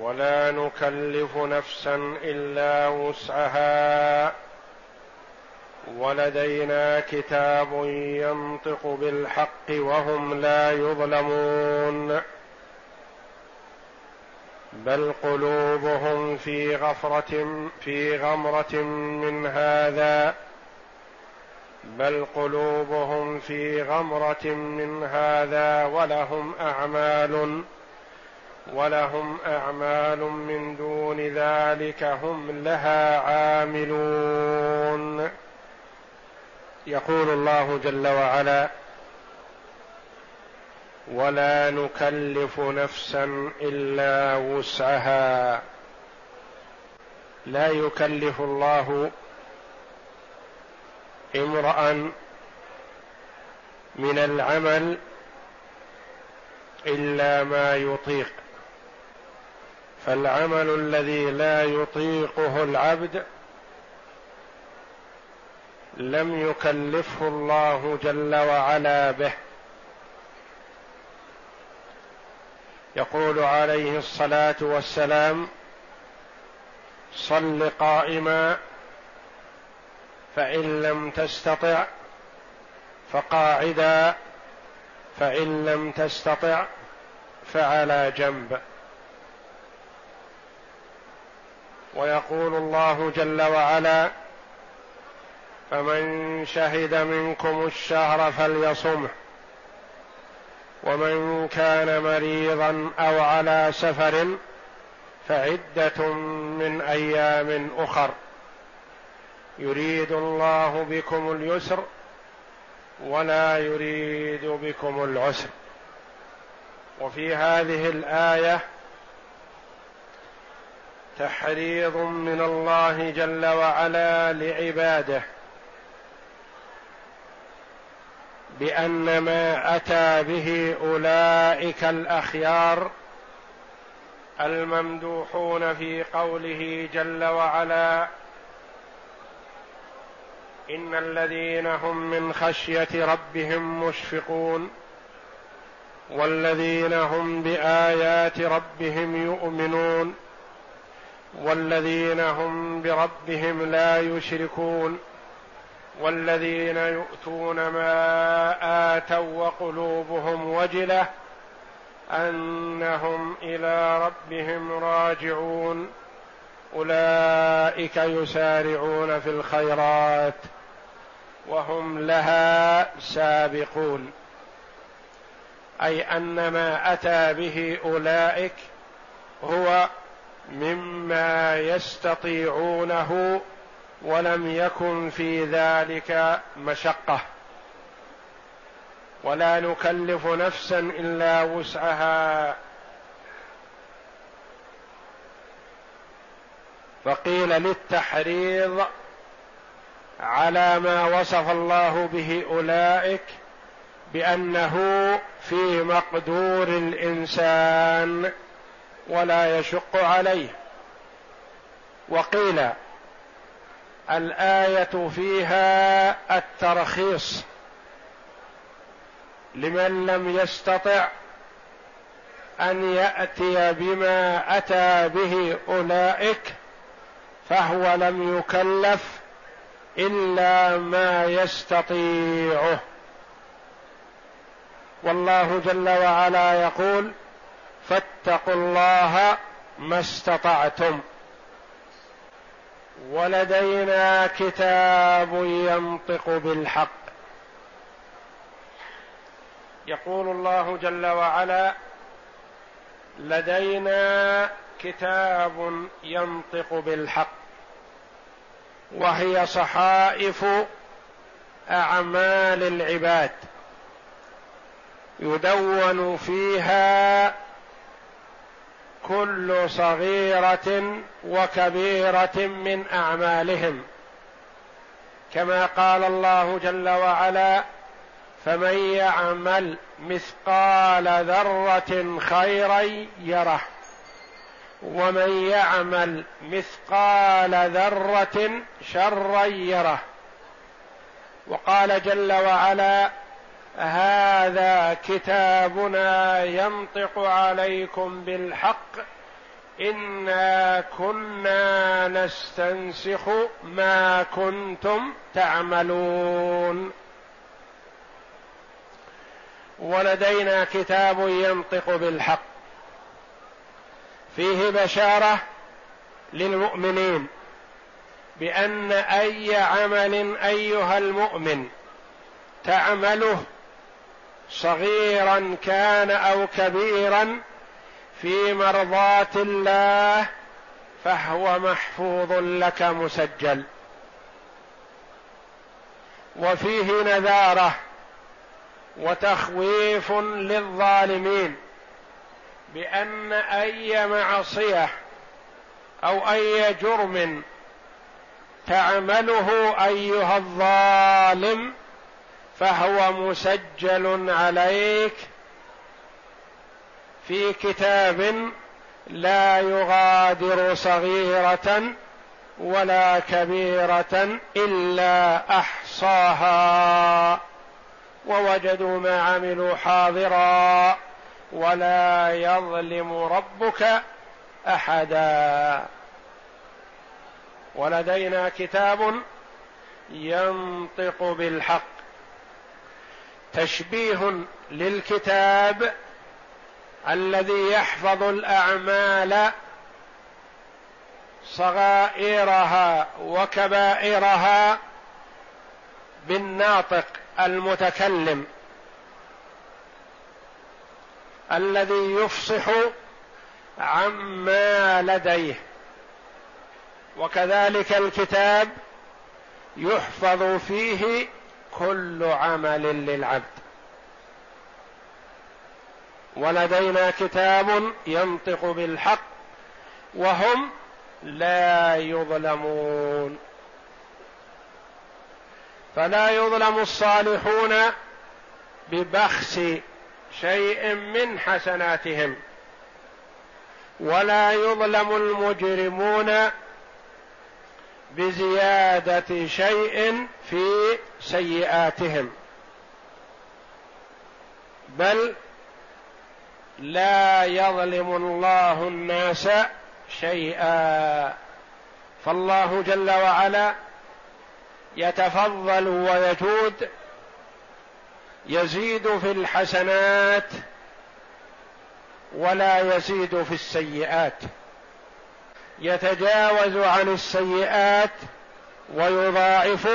ولا نكلف نفسا إلا وسعها. ولدينا كتاب ينطق بالحق وهم لا يظلمون. بل قلوبهم في غفرة في غمرة من هذا. بل قلوبهم في غمرة من هذا ولهم أعمال. ولهم أعمال من دون ذلك هم لها عاملون. يقول الله جل وعلا ولا نكلف نفسا إلا وسعها. لا يكلف الله امرا من العمل إلا ما يطيق. فالعمل الذي لا يطيقه العبد لم يكلفه الله جل وعلا به. يقول عليه الصلاة والسلام صل قائما فإن لم تستطع فقاعدا فإن لم تستطع فعلى جنب. ويقول الله جل وعلا فمن شهد منكم الشهر فليصمه ومن كان مريضا أو على سفر فعدة من أيام أخر. يريد الله بكم اليسر ولا يريد بكم العسر. وفي هذه الآية تحريض من الله جل وعلا لعباده بأن ما أتى به أولئك الأخيار الممدوحون في قوله جل وعلا إن الذين هم من خشية ربهم مشفقون والذين هم بآيات ربهم يؤمنون. والذين هم بربهم لا يشركون والذين يؤتون ما آتوا وقلوبهم وجلة أنهم إلى ربهم راجعون أولئك يسارعون في الخيرات وهم لها سابقون أي أن ما أتى به أولئك هو مما يستطيعونه ولم يكن في ذلك مشقة. ولا نكلف نفسا إلا وسعها. فقيل للتحريض على ما وصف الله به أولئك بأنه في مقدور الإنسان. ولا يشق عليه. وقيل الآية فيها الترخيص. لمن لم يستطع أن يأتي بما أتى به أولئك فهو لم يكلف إلا ما يستطيعه. والله جل وعلا يقول فاتقوا الله ما استطعتم. ولدينا كتاب ينطق بالحق. يقول الله جل وعلا لدينا كتاب ينطق بالحق وهي صحائف أعمال العباد يدون فيها كل صغيرة وكبيرة من أعمالهم. كما قال الله جل وعلا فمن يعمل مثقال ذرة خيرا يره ومن يعمل مثقال ذرة شرا يره. وقال جل وعلا هذا كتابنا ينطق عليكم بالحق. إنا كنا نستنسخ ما كنتم تعملون. ولدينا كتاب ينطق بالحق. فيه بشارة للمؤمنين بأن أي عمل أيها المؤمن تعمله صغيرا كان أو كبيرا في مرضاة الله فهو محفوظ لك مسجل. وفيه نذارة وتخويف للظالمين بأن أي معصية أو أي جرم تعمله أيها الظالم فهو مسجل عليك في كتاب لا يغادر صغيرة ولا كبيرة إلا أحصاها ووجدوا ما عملوا حاضرا ولا يظلم ربك أحدا. ولدينا كتاب ينطق بالحق. تشبيه للكتاب الذي يحفظ الأعمال صغائرها وكبائرها بالناطق المتكلم الذي يفصح عما لديه. وكذلك الكتاب يحفظ فيه كل عمل للعبد. ولدينا كتاب ينطق بالحق وهم لا يظلمون. فلا يظلم الصالحون ببخس شيء من حسناتهم ولا يظلم المجرمون بزيادة شيء في سيئاتهم. بل لا يظلم الله الناس شيئا. فالله جل وعلا يتفضل ويجود يزيد في الحسنات ولا يزيد في السيئات. يتجاوز عن السيئات ويضاعف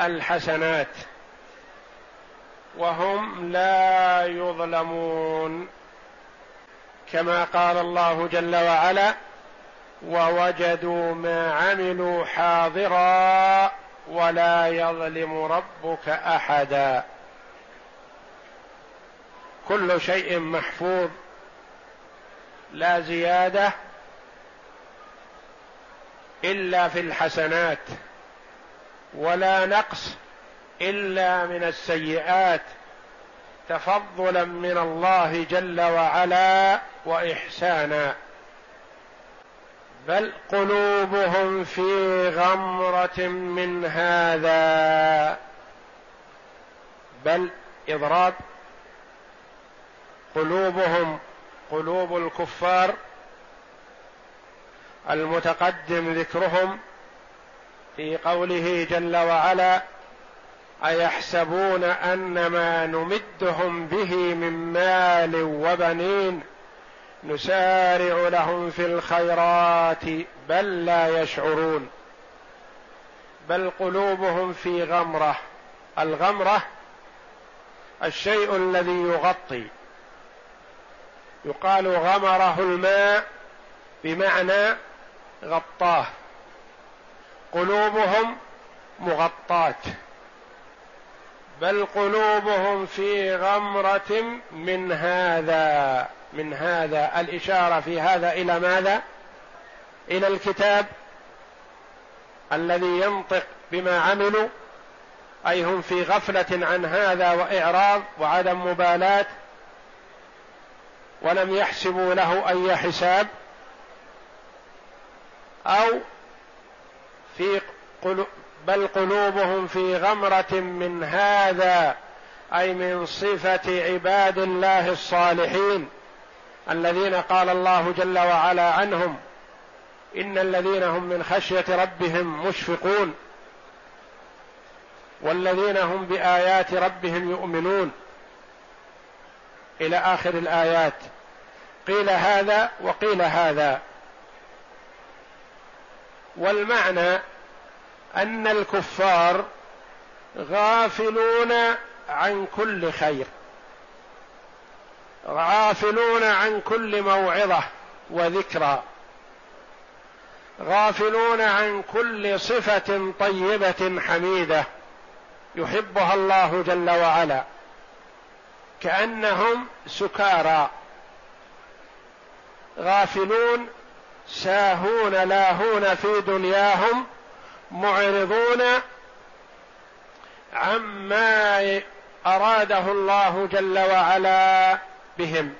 الحسنات. وهم لا يظلمون. كما قال الله جل وعلا ووجدوا ما عملوا حاضرا ولا يظلم ربك أحدا. كل شيء محفوظ. لا زيادة إلا في الحسنات ولا نقص إلا من السيئات تفضلا من الله جل وعلا وإحسانا. بل قلوبهم في غمرة من هذا. بل إضراب قلوبهم قلوب الكفار المتقدم ذكرهم في قوله جل وعلا أيحسبون ان ما نمدهم به من مال وبنين نسارع لهم في الخيرات بل لا يشعرون بل قلوبهم في غمرة. الغمرة الشيء الذي يغطي. يقال غمره الماء بمعنى غطاه. قلوبهم مغطاة. بل قلوبهم في غمرة من هذا من هذا. الإشارة في هذا إلى ماذا؟ إلى الكتاب الذي ينطق بما عملوا. أي هم في غفلة عن هذا وإعراض وعدم مبالاة. ولم يحسبوا له أي حساب. أو في قلوب بل قلوبهم في غمرة من هذا أي من صفة عباد الله الصالحين الذين قال الله جل وعلا عنهم إن الذين هم من خشية ربهم مشفقون والذين هم بآيات ربهم يؤمنون. إلى آخر الآيات قيل هذا وقيل هذا. والمعنى أن الكفار غافلون عن كل خير غافلون عن كل موعظة وذكرى غافلون عن كل صفة طيبة حميدة يحبها الله جل وعلا كأنهم سكارى غافلون ساهون لاهون في دنياهم معرضون عما أراده الله جل وعلا بهم.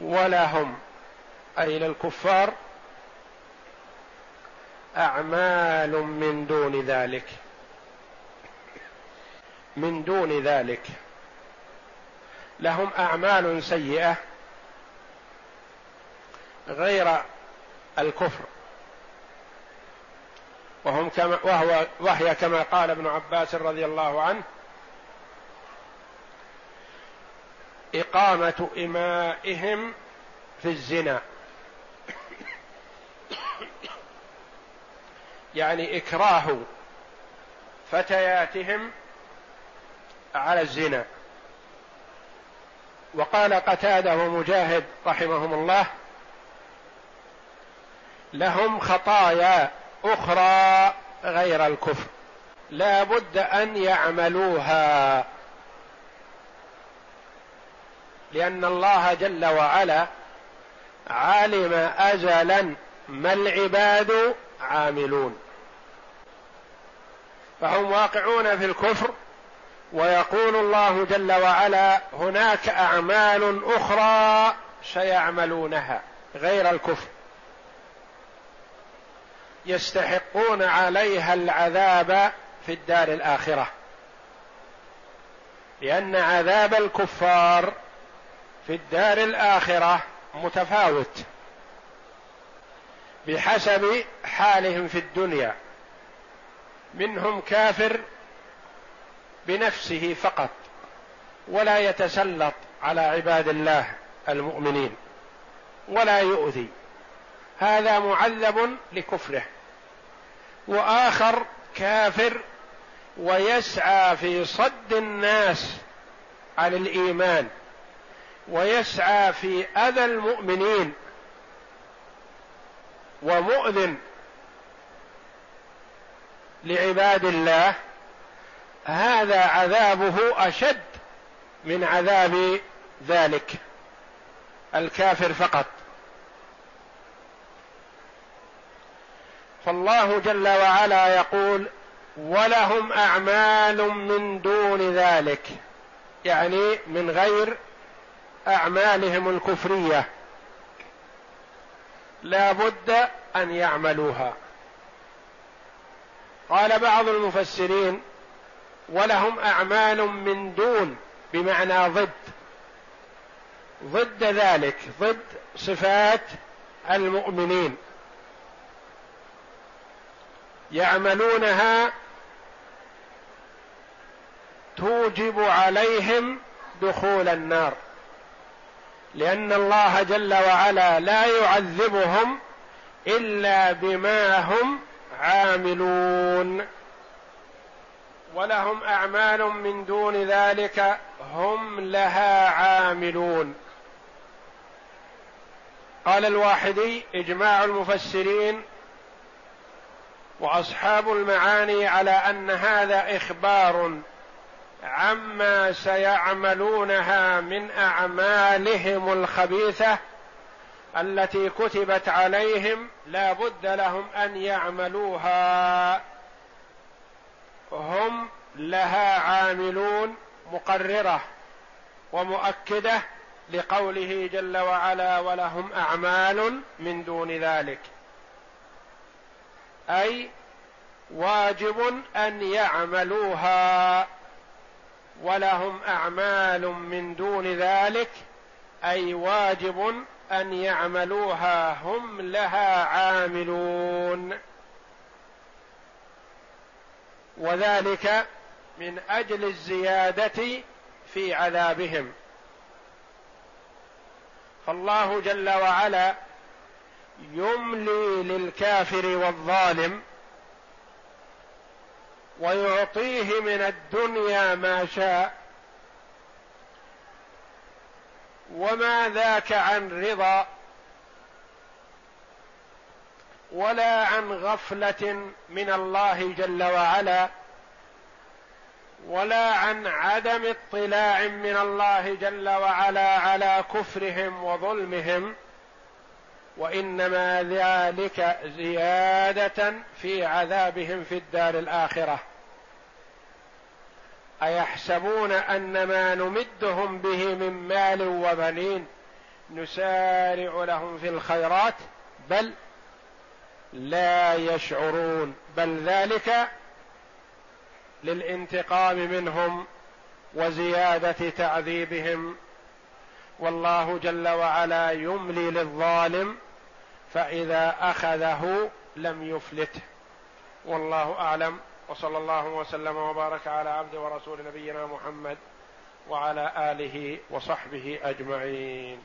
ولهم أي للكفار أعمال من دون ذلك. من دون ذلك. لهم أعمال سيئة. غير الكفر. وهم كما وهو وهي كما قال ابن عباس رضي الله عنه إقامة إمائهم في الزنا. يعني إكراه فتياتهم على الزنا. وقال قتاده ومجاهد رحمهم الله لهم خطايا أخرى غير الكفر. لا بد أن يعملوها. لأن الله جل وعلا علم ازلا ما العباد عاملون. فهم واقعون في الكفر ويقول الله جل وعلا هناك أعمال أخرى سيعملونها غير الكفر. يستحقون عليها العذاب في الدار الآخرة. لأن عذاب الكفار في الدار الآخرة متفاوت بحسب حالهم في الدنيا. منهم كافر بنفسه فقط ولا يتسلط على عباد الله المؤمنين ولا يؤذي. هذا معذب لكفره. وآخر كافر ويسعى في صد الناس عن الإيمان ويسعى في أذى المؤمنين ومؤذن لعباد الله هذا عذابه أشد من عذاب ذلك الكافر فقط. فالله جل وعلا يقول ولهم أعمال من دون ذلك يعني من غير أعمالهم الكفرية. لا بد أن يعملوها. قال بعض المفسرين ولهم أعمال من دون بمعنى ضد. ضد ذلك ضد صفات المؤمنين. يعملونها توجب عليهم دخول النار. لأن الله جل وعلا لا يعذبهم إلا بما هم عاملون. ولهم أعمال من دون ذلك هم لها عاملون. قال الواحدي إجماع المفسرين وأصحاب المعاني على أن هذا إخبار عما سيعملونها من أعمالهم الخبيثة التي كتبت عليهم لا بد لهم أن يعملوها. هم لها عاملون مقررة ومؤكدة لقوله جل وعلا ولهم أعمال من دون ذلك. أي واجب أن يعملوها ولهم أعمال من دون ذلك أي واجب أن يعملوها هم لها عاملون. وذلك من أجل الزيادة في عذابهم. فالله جل وعلا يملي للكافر والظالم ويعطيه من الدنيا ما شاء وما ذاك عن رضا ولا عن غفلة من الله جل وعلا ولا عن عدم اطلاع من الله جل وعلا على كفرهم وظلمهم وإنما ذلك زيادة في عذابهم في الدار الآخرة. أيحسبون أن ما نمدهم به من مال وبنين نسارع لهم في الخيرات؟ بل لا يشعرون. بل ذلك للانتقام منهم وزيادة تعذيبهم. والله جل وعلا يملي للظالم فإذا أخذه لم يفلته. والله أعلم. وصلى الله وسلم وبارك على عبد ورسول نبينا محمد وعلى آله وصحبه أجمعين.